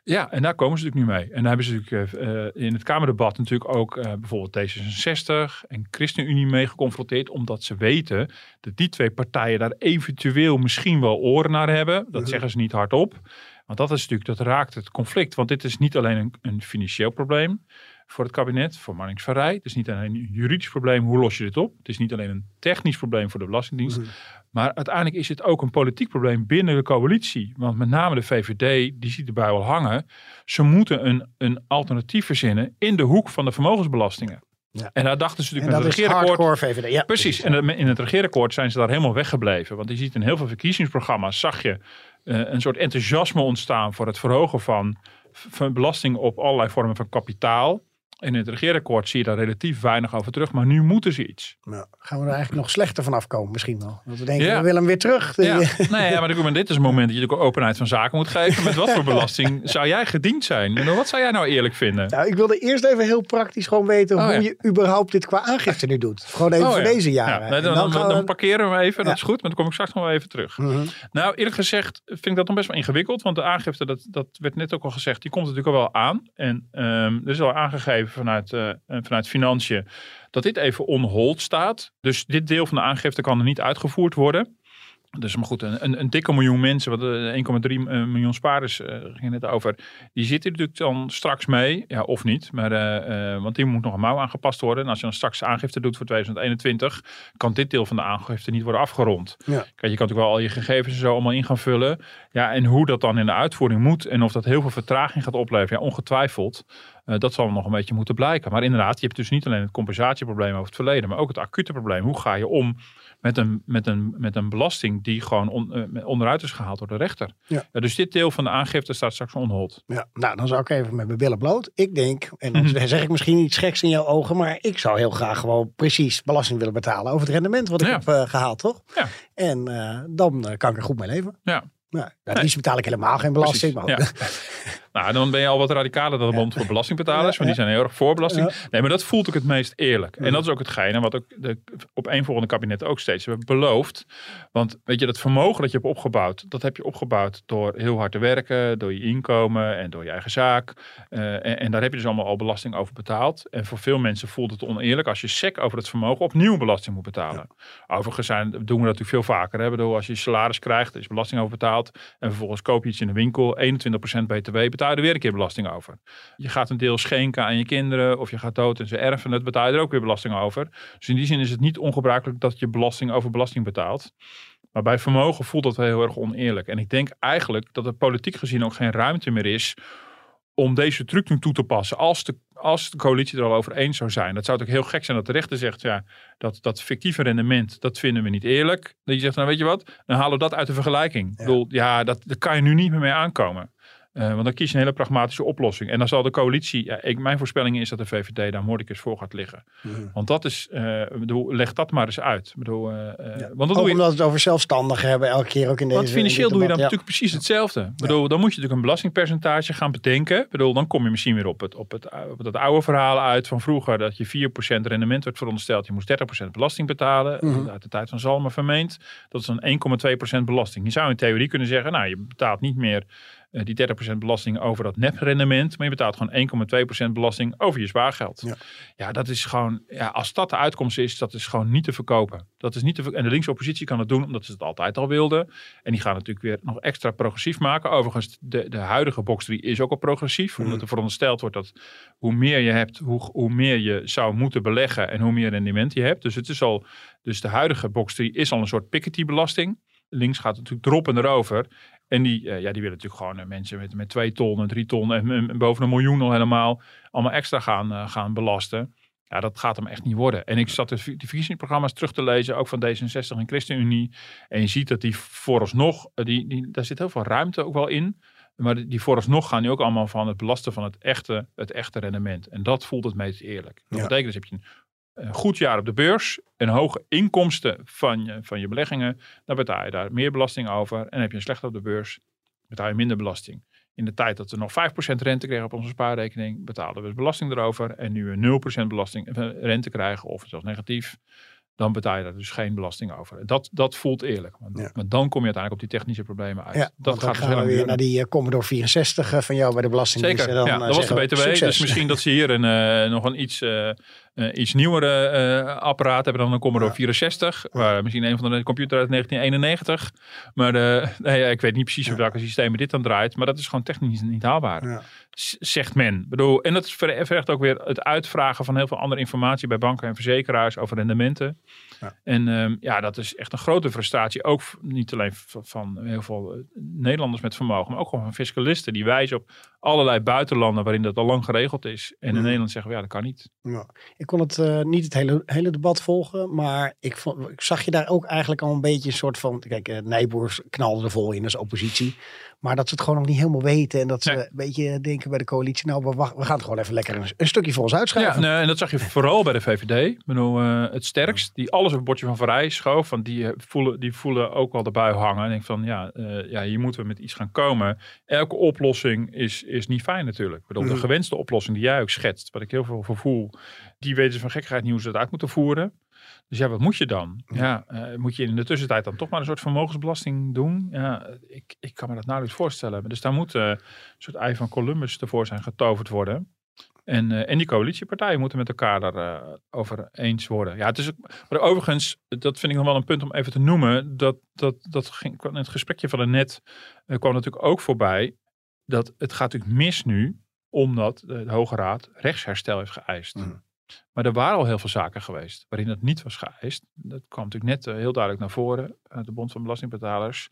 ja. en daar komen ze natuurlijk nu mee. En daar hebben ze natuurlijk uh, in het Kamerdebat natuurlijk ook uh, bijvoorbeeld D66 en ChristenUnie mee geconfronteerd, omdat ze weten dat die twee partijen daar eventueel misschien wel oren naar hebben. Dat uh-huh. zeggen ze niet hardop. Want dat is natuurlijk, dat raakt het conflict. Want dit is niet alleen een, een financieel probleem voor het kabinet, voor Marnix van Rij. Het is niet alleen een juridisch probleem, hoe los je dit op? Het is niet alleen een technisch probleem voor de Belastingdienst. Mhm. Maar uiteindelijk is het ook een politiek probleem binnen de coalitie. Want met name de VVD, die ziet erbij wel hangen. Ze moeten een, een alternatief verzinnen in de hoek van de vermogensbelastingen. Ja. En daar dachten ze natuurlijk in het regeerakkoord. VVD. Ja, precies. En in het regeerakkoord zijn ze daar helemaal weggebleven. Want je ziet in heel veel verkiezingsprogramma's, zag je een soort enthousiasme ontstaan voor het verhogen van, van belasting op allerlei vormen van kapitaal. In het regeerakkoord zie je daar relatief weinig over terug, maar nu moeten ze iets. Nou, gaan we er eigenlijk nog slechter van afkomen misschien wel. Want we denken, ja. we willen hem weer terug. Ja. nee, ja, maar dit is een moment dat je ook openheid van zaken moet geven. Met wat voor belasting zou jij gediend zijn? Wat zou jij nou eerlijk vinden? Nou, ik wilde eerst even heel praktisch gewoon weten oh, hoe je überhaupt dit qua aangifte nu doet. Gewoon even oh, voor deze jaren. Nee, dan, dan, dan, dan, parkeren we even, dat is goed, maar dan kom ik straks nog wel even terug. Mm -hmm. Nou, eerlijk gezegd vind ik dat nog best wel ingewikkeld. Want de aangifte, dat, dat werd net ook al gezegd, die komt natuurlijk al wel aan. En um, er is al aangegeven vanuit... Uh, vanuit financiën, dat dit even on hold staat. Dus dit deel van de aangifte kan er niet uitgevoerd worden. Dus maar goed, een, een dikke miljoen mensen, wat 1,3 eh, miljoen spaarders uh, ging het over, die zitten natuurlijk dan straks mee, ja, of niet, maar, uh, uh, want die moet nog een mouw aangepast worden. En als je dan straks aangifte doet voor 2021, kan dit deel van de aangifte niet worden afgerond. Ja. Kijk, je kan natuurlijk wel al je gegevens en zo allemaal in gaan vullen. Ja, en hoe dat dan in de uitvoering moet en of dat heel veel vertraging gaat opleveren, ja, ongetwijfeld. Dat zal nog een beetje moeten blijken. Maar inderdaad, je hebt dus niet alleen het compensatieprobleem over het verleden, maar ook het acute probleem. Hoe ga je om met een, met een, met een belasting die gewoon on, uh, onderuit is gehaald door de rechter. Ja. ja. dus dit deel van de aangifte staat straks onhold. Ja, nou dan zou ik even met mijn billen bloot. Ik denk, en dan zeg ik misschien iets geks in jouw ogen, maar ik zou heel graag gewoon precies belasting willen betalen over het rendement wat ik heb gehaald, toch? Ja. En dan kan ik er goed mee leven. Ja. Nou, liefst betaal ik helemaal geen belasting. Maar ja. Nou, dan ben je al wat radicaler dan de Bond voor Belastingbetalers. Want die zijn heel erg voor belasting. Nee, maar dat voelt ook het meest eerlijk. En dat is ook hetgene wat ook de opeenvolgende kabinet ook steeds hebben beloofd. Want weet je, dat vermogen dat je hebt opgebouwd, dat heb je opgebouwd door heel hard te werken, door je inkomen en door je eigen zaak. Eh, en, en, daar heb je dus allemaal al belasting over betaald. En voor veel mensen voelt het oneerlijk als je sec over het vermogen opnieuw belasting moet betalen. Overigens zijn, doen we dat natuurlijk veel vaker. Hè? Bedoel, als je salaris krijgt, is belasting over betaald. En vervolgens koop je iets in de winkel, 21% BTW, betaal je er weer een keer belasting over. Je gaat een deel schenken aan je kinderen of je gaat dood en ze erven het, betaal je er ook weer belasting over. Dus in die zin is het niet ongebruikelijk dat je belasting over belasting betaalt. Maar bij vermogen voelt dat heel erg oneerlijk. En ik denk eigenlijk dat er politiek gezien ook geen ruimte meer is om deze truc nu toe te passen. Als de, als de coalitie er al over eens zou zijn. Dat zou natuurlijk heel gek zijn dat de rechter zegt, ja, dat, dat fictieve rendement, dat vinden we niet eerlijk. Dat je zegt, nou weet je wat, dan halen we dat uit de vergelijking. Ik bedoel, ja, dat, daar kan je nu niet meer mee aankomen. Uh, want dan kies je een hele pragmatische oplossing. En dan zal de coalitie, ja, ik, mijn voorspelling is dat de VVD daar moordicus voor gaat liggen. Mhm. Want dat is, uh, bedoel, leg dat maar eens uit. Bedoel, uh, ja. want ook omdat we het over zelfstandigen hebben, elke keer ook in deze Want financieel doe je dan natuurlijk precies hetzelfde. Bedoel, dan moet je natuurlijk een belastingpercentage gaan bedenken. Bedoel, dan kom je misschien weer op het, op het, op het oude verhaal uit van vroeger, dat je 4% rendement werd verondersteld. Je moest 30% belasting betalen. Mm Uit de tijd van Zalmen vermeend. Dat is dan 1,2% belasting. Je zou in theorie kunnen zeggen, nou, je betaalt niet meer uh, die 30% belasting over dat neprendement. Maar je betaalt gewoon 1,2% belasting over je spaargeld. Ja. ja, dat is gewoon, ja, als dat de uitkomst is, dat is gewoon niet te verkopen. Dat is niet te En de linkse oppositie kan het doen, omdat ze het altijd al wilden. En die gaan natuurlijk weer nog extra progressief maken. Overigens, de, de huidige box 3 is ook al progressief. Mm. Omdat er verondersteld wordt dat hoe meer je hebt, hoe, hoe meer je zou moeten beleggen en hoe meer rendement je hebt. Dus het is al, dus de huidige box 3 is al een soort Piketty belasting. Links gaat natuurlijk droppen erover. En die, uh, ja, die willen natuurlijk gewoon uh, mensen met, met twee ton en drie ton en, boven een miljoen al helemaal allemaal extra gaan, uh, gaan belasten. Ja, dat gaat hem echt niet worden. En ik zat de, de verkiezingsprogramma's terug te lezen, ook van D66 en ChristenUnie. En je ziet dat die vooralsnog, die, die, daar zit heel veel ruimte ook wel in. Maar die vooralsnog gaan nu ook allemaal van het belasten van het echte, het echte rendement. En dat voelt het meest eerlijk. Dat betekent dus heb je een goed jaar op de beurs en hoge inkomsten van je, van je beleggingen, dan betaal je daar meer belasting over. En heb je een slecht op de beurs, betaal je minder belasting. In de tijd dat we nog 5% rente kregen op onze spaarrekening, betaalden we belasting erover. En nu we 0% belasting, eh, rente krijgen, of zelfs negatief, dan betaal je daar dus geen belasting over. Dat, dat voelt eerlijk. Want, Maar dan kom je uiteindelijk op die technische problemen uit. Ja, dat gaat dus gaan dus we weer naar die uh, Commodore 64 uh, van jou bij de belasting. Zeker, dan, ja, dat was de BTW. Dus misschien dat ze hier een, uh, nog een iets uh, iets nieuwere uh, apparaat hebben dan een Commodore 64. Waar misschien een van de computer uit 1991. Maar nee, ik weet niet precies ja. op welke systemen dit dan draait. Maar dat is gewoon technisch niet haalbaar. Ja. Zegt men. Bedoel, en dat vergt ook weer het uitvragen van heel veel andere informatie bij banken en verzekeraars over rendementen. Ja. En um, ja, dat is echt een grote frustratie. Ook niet alleen van heel veel Nederlanders met vermogen, maar ook gewoon van fiscalisten. Die wijzen op allerlei buitenlanden waarin dat al lang geregeld is. En in Nederland zeggen we ja, dat kan niet. Ja. Ik kon het uh, niet het hele, hele debat volgen, maar ik, vond, ik zag je daar ook eigenlijk al een beetje een soort van, kijk, uh, Nijboers knalde er vol in als oppositie. Maar dat ze het gewoon nog niet helemaal weten. En dat ze een beetje denken bij de coalitie. Nou, we, we gaan het gewoon even lekker een, een stukje voor ons uitschuiven. Ja, nee, en dat zag je vooral bij de VVD. Ik bedoel, uh, het sterkst. Die alles op het bordje van Vrij schoof. Want die voelen, die voelen ook wel de bui hangen. En ik van, ja, uh, ja, hier moeten we met iets gaan komen. Elke oplossing is, is niet fijn natuurlijk. Ik bedoel, mm. de gewenste oplossing die jij ook schetst. Wat ik heel veel voor voel. Die weten van gekkigheid niet hoe ze het uit moeten voeren. Dus ja, wat moet je dan? Ja, uh, moet je in de tussentijd dan toch maar een soort vermogensbelasting doen? Ja, ik, ik kan me dat nauwelijks voorstellen. Dus daar moet uh, een soort ei van Columbus tevoorschijn getoverd worden. En, uh, en die coalitiepartijen moeten met elkaar daarover over eens worden. Ja, het is maar overigens, dat vind ik nog wel een punt om even te noemen. Dat, dat, dat ging, in het gesprekje van de net kwam natuurlijk ook voorbij. Dat het gaat natuurlijk mis nu, omdat de, de Hoge Raad rechtsherstel heeft geëist. Mm. Maar er waren al heel veel zaken geweest waarin het niet was geëist. Dat kwam natuurlijk net eh, heel duidelijk naar voren uit de Bond van Belastingbetalers.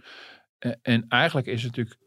Eh, en eigenlijk is het natuurlijk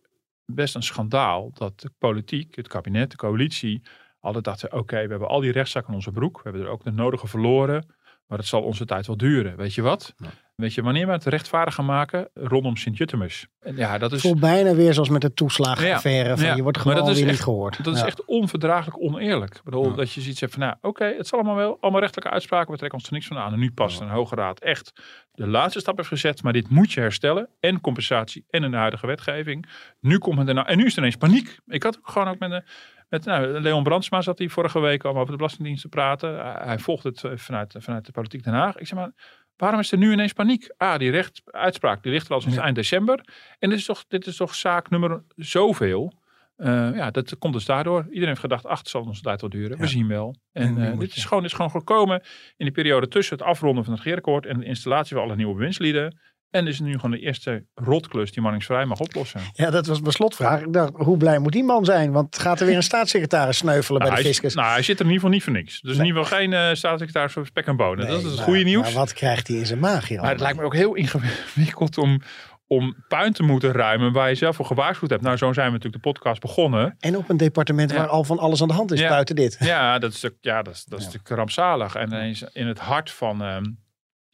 best een schandaal dat de politiek, het kabinet, de coalitie, altijd dachten: oké, we hebben al die rechtszaken in onze broek. We hebben er ook de nodige verloren. Maar het zal onze tijd wel duren. Weet je wat? Weet je wanneer we het rechtvaardig gaan maken? Rondom Sint-Jutemus. En Ja, dat is, Voel bijna weer zoals met de toeslagenaffaire. Van, Ja. Je wordt gewoon weer echt- niet gehoord. dat is echt onverdraaglijk oneerlijk. Ik bedoel, dat je zoiets hebt van, nou, oké, het zal allemaal wel. Allemaal rechtelijke uitspraken, we trekken ons er niks van aan. En nu past een hoge raad echt de laatste stap heeft gezet. Maar dit moet je herstellen. En compensatie en in de huidige wetgeving. Nu komt het er nou, en nu is er ineens paniek. Ik had ook gewoon ook met de... Met, nou, Leon Brandsma zat hier vorige week om over de Belastingdienst te praten. Hij, volgt het eh, vanuit, vanuit de politiek Den Haag. Ik zeg maar, waarom is er nu ineens paniek? Ah, die recht, uitspraak die ligt er al sinds eind december. En dit is toch, dit is toch zaak nummer zoveel. Eh, ja, dat komt dus daardoor. Iedereen heeft gedacht, ach, het zal onze tijd wel duren. We zien wel. En eh, dit is gewoon, is gewoon gekomen in die periode tussen het afronden van het regeerakkoord en de installatie van alle nieuwe bewindslieden. En is het nu gewoon de eerste rotklus die Manningsvrij mag oplossen. Ja, dat was mijn slotvraag. Ik dacht, hoe blij moet die man zijn? Want gaat er weer een staatssecretaris sneuvelen Nou, bij de hij, fiscus? nou, hij zit er in ieder geval niet voor niks. Dus in ieder geval geen eh, staatssecretaris voor spek en bonen. dat is het maar- goede nieuws. Maar wat krijgt hij in zijn maag Maar het lijkt me ook heel ingewikkeld om, om puin te moeten ruimen waar je zelf voor gewaarschuwd hebt. Nou, zo zijn we natuurlijk de podcast begonnen. En op een departement Ja. waar al van alles aan de hand is Ja. buiten dit. Ja, dat is, natuurlijk- ja, dat is, dat is Ja. rampzalig. En ineens in het hart van, ehm,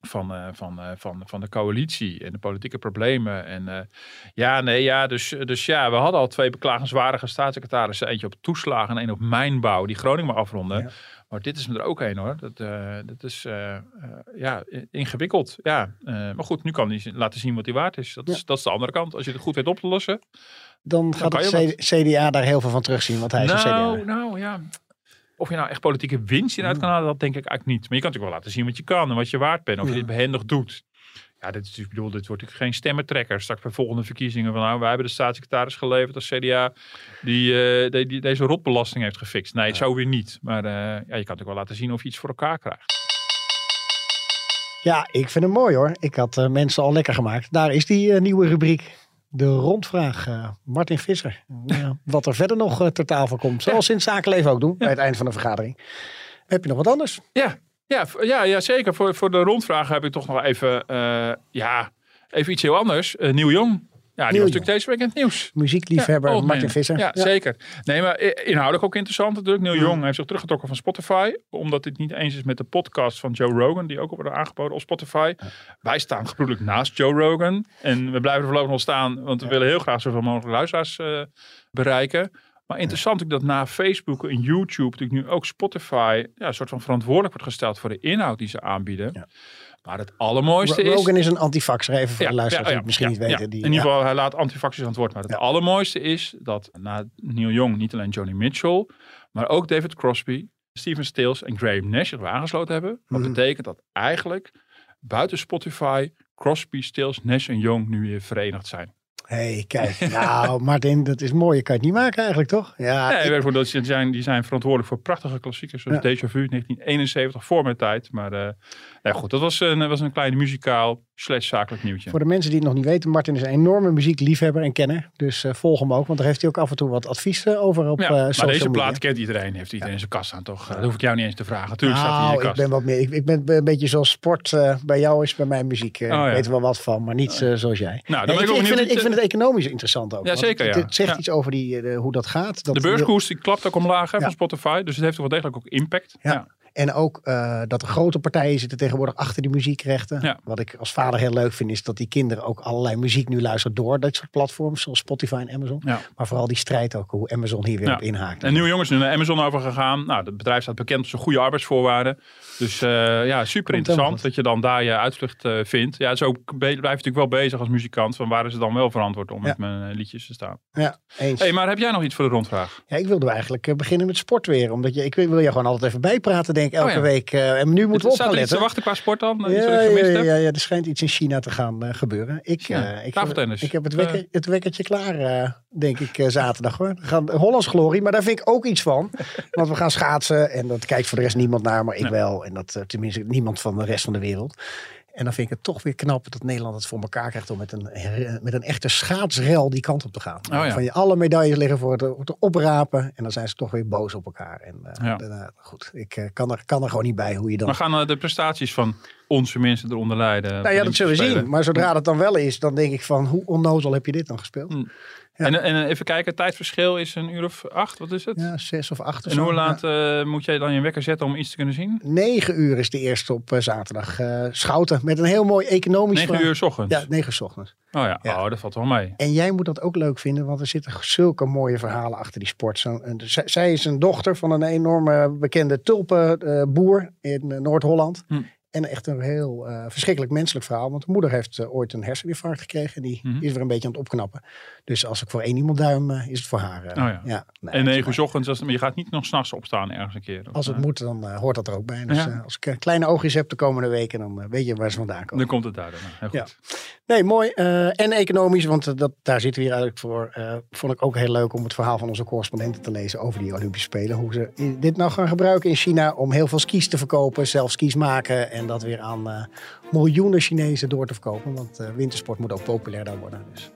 van, eh, van, eh, van, van de coalitie en de politieke problemen. En eh, ja, nee, ja, dus, dus ja, we hadden al twee beklagenswaardige staatssecretarissen. Eentje op toeslagen en één op mijnbouw, die Groningen maar afronden. Ja. Maar dit is er ook één hoor. Dat, dat is ja, ingewikkeld. Ja, maar goed, nu kan hij laten zien wat hij waard is. Dat, is. dat is de andere kant. Als je het goed weet op te lossen. Dan gaat het CDA daar heel veel van terugzien, want hij is een nou, CDA. nou ja. Of je nou echt politieke winst hieruit kan halen, dat denk ik eigenlijk niet. Maar je kan natuurlijk wel laten zien wat je kan en wat je waard bent. Of je dit behendig doet. Ja, dit is, ik bedoel, dit wordt natuurlijk geen stemmentrekker. Straks bij volgende verkiezingen van nou, wij hebben de staatssecretaris geleverd als CDA die, eh, die, die deze rotbelasting heeft gefixt. Nee, zo weer niet. Maar eh, ja, je kan natuurlijk wel laten zien of je iets voor elkaar krijgt. Ja, ik vind hem mooi hoor. Ik had eh, mensen al lekker gemaakt. Daar is die nieuwe rubriek. De rondvraag. eh, Martin Visser. Ja, wat er verder nog eh, ter tafel komt. Zoals in het zakenleven ook doen. Bij het eind van de vergadering. Heb je nog wat anders? Ja, ja, ja, ja zeker. Voor, voor de rondvraag heb ik toch nog even, eh, ja, even iets heel anders. Nieuw Jong. Ja, die was natuurlijk deze week in het nieuws. Muziekliefhebber Ja, Martin. Visser. Ja, zeker. Nee, maar inhoudelijk ook interessant natuurlijk. Neil Mm. Young heeft zich teruggetrokken van Spotify. Omdat dit niet eens is met de podcast van Joe Rogan. Die ook worden aangeboden op Spotify. Wij staan gebroedelijk naast Joe Rogan. En we blijven er voorlopig nog staan. Want we willen heel graag zoveel mogelijk luisteraars eh, bereiken. Maar interessant ook dat na Facebook en YouTube natuurlijk nu ook Spotify ja, een soort van verantwoordelijk wordt gesteld voor de inhoud die ze aanbieden. Ja. Maar het allermooiste is... Rogan is een antifaxer. Even voor Ja, de luisteraars ja, die het misschien niet weten. Die, in ieder geval, hij laat antifaxers aan het woord. Maar het allermooiste is dat na Neil Young niet alleen Johnny Mitchell, maar ook David Crosby, Steven Stills en Graham Nash zich aangesloten hebben. Wat Mhm. betekent dat eigenlijk buiten Spotify Crosby, Stills, Nash en Young nu weer verenigd zijn. Hey, kijk. Nou, Martin, dat is mooi. Je kan het niet maken eigenlijk, toch? Ja, nee, ik- waarvoor dat ze zijn, die zijn verantwoordelijk voor prachtige klassiekers zoals Ja. Deja Vu 1971 voor mijn tijd. Maar eh nou goed, dat was een, was een klein muzikaal slash zakelijk nieuwtje. Voor de mensen die het nog niet weten, Martin is een enorme muziekliefhebber en kenner. Dus eh, volg hem ook, want daar heeft hij ook af en toe wat advies eh, over op Ja, eh maar deze plaat kent iedereen, heeft iedereen zijn kast aan toch? Dat hoef ik jou niet eens te vragen. Tuurlijk staat hij in Nou, je ik kast. ben wat meer. Ik, ik ben een beetje zoals sport bij jou is bij mij muziek. Oh, ja. ik weet er wel wat van, maar niet eh, zoals jij. Nou, dan ben ik, ik ook ik, vind het, ik vind het economisch interessant ook. Ja, zeker, Het, zegt iets over die, hoe dat gaat. Dat De beurskoers die klapt ook omlaag hè, van Spotify. Dus het heeft toch wel degelijk ook impact. Ja. En ook eh, dat de grote partijen zitten tegenwoordig achter die muziekrechten. Ja. Wat ik als vader heel leuk vind, is dat die kinderen ook allerlei muziek nu luisteren door dat soort platforms, zoals Spotify en Amazon. Ja. Maar vooral die strijd ook, hoe Amazon hier weer op inhaakt. En Nieuw Jongens nu naar Amazon overgegaan. Nou, het bedrijf staat bekend op zijn goede arbeidsvoorwaarden. Dus eh, ja, super interessant dat je dan daar je uitvlucht eh, vindt. Ja, zo blijf je natuurlijk wel bezig als muzikant. Van waar is het dan wel verantwoord om Ja. met mijn eh, liedjes te staan. Ja, eens. hey, maar heb jij nog iets voor de rondvraag? Ja, ik wilde eigenlijk beginnen met sport weer. Omdat je, ik wil wil je gewoon altijd even bijpraten, denk ik, elke Oh ja. week. En nu moeten we op gaan letten. wachten qua sport dan? Ja, ja, ja, ja, er schijnt iets in China te gaan gebeuren. Ik, ik, ik heb het, wekker, het wekkertje klaar, denk ik, zaterdag hoor. We gaan Hollands Glorie, maar daar vind ik ook iets van. Want we gaan schaatsen en dat kijkt voor de rest niemand naar, maar ik wel. En dat eh, tenminste niemand van de rest van de wereld. En dan vind ik het toch weer knap dat Nederland het voor elkaar krijgt om met een, her- met een echte schaatsrel die kant op te gaan. Oh ja. Van je alle medailles liggen voor het, voor het oprapen en dan zijn ze toch weer boos op elkaar. En eh, Ja. daarna- goed, ik eh, kan, er, kan er gewoon niet bij hoe je dan Maar gaan eh, de prestaties van onze mensen eronder leiden? Nou ja, dat zullen we zien. Maar zodra dat dan wel is, dan denk ik van hoe onnozel heb je dit dan gespeeld? Hmm. Ja. En, en even kijken, het tijdverschil is een uur of acht, wat is het? Ja, zes of acht of en hoe Ja. laat eh, moet jij dan je wekker zetten om iets te kunnen zien? Negen uur is de eerste op eh, zaterdag. eh, Schouten met een heel mooi economisch 9 verhaal. uur s ochtends? Ja, negen uur 's ochtends. Oh ja, Ja. Oh, dat valt wel mee. En jij moet dat ook leuk vinden, want er zitten zulke mooie verhalen achter die sport. Zo, en z- zij is een dochter van een enorme bekende tulpenboer in Noord-Holland. Hm. En echt een heel eh, verschrikkelijk menselijk verhaal. Want de moeder heeft eh, ooit een herseninfarct gekregen. En die Mhm. is weer een beetje aan het opknappen. Dus als ik voor één iemand duim, eh, is het voor haar. Oh ja. nee, en 9 uur s ochtends, als- maar je gaat niet nog s'nachts opstaan ergens een keer. Als het moet, dan hoort dat er ook bij. Dus Ja. als ik kleine oogjes heb de komende weken, dan weet je waar ze vandaan komen. Dan komt het daar dan. Heel Ja. goed. Nee, mooi. En economisch, want dat, daar zitten we hier eigenlijk voor. vond ik ook heel leuk om het verhaal van onze correspondenten te lezen over die Olympische Spelen. Hoe ze dit nou gaan gebruiken in China om heel veel skis te verkopen, zelf skis maken en dat weer aan eh, miljoenen Chinezen door te verkopen. Want eh, wintersport moet ook populairder worden. Dus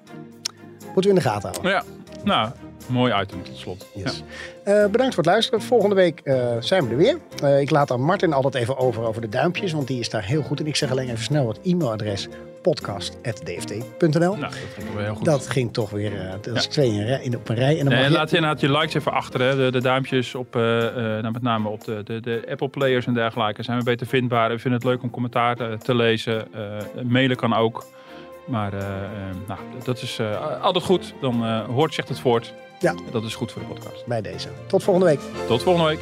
moeten we in de gaten houden. Ja, nou, mooi item tot slot. Yes. Eh, bedankt voor het luisteren. Volgende week zijn we er weer. Ik laat aan Martin altijd even over over de duimpjes, want die is daar heel goed in. Ik zeg alleen even snel het e-mailadres podcast.dft.nl. Nou, dat ging wel heel goed. Dat ging toch weer, eh, dat is Ja. twee in, in op een rij. En dan Nee, en je- laat inderdaad je likes even achter. Hè. De, de duimpjes op, eh, eh, nou, met name op de, de, de Apple players en dergelijke zijn we beter vindbaar. We vinden het leuk om commentaar te, te lezen. Mailen kan ook. Maar nou, dat is altijd goed. Dan hoort zegt het voort. Ja. Dat is goed voor de podcast. bij deze. Tot volgende week. Tot volgende week.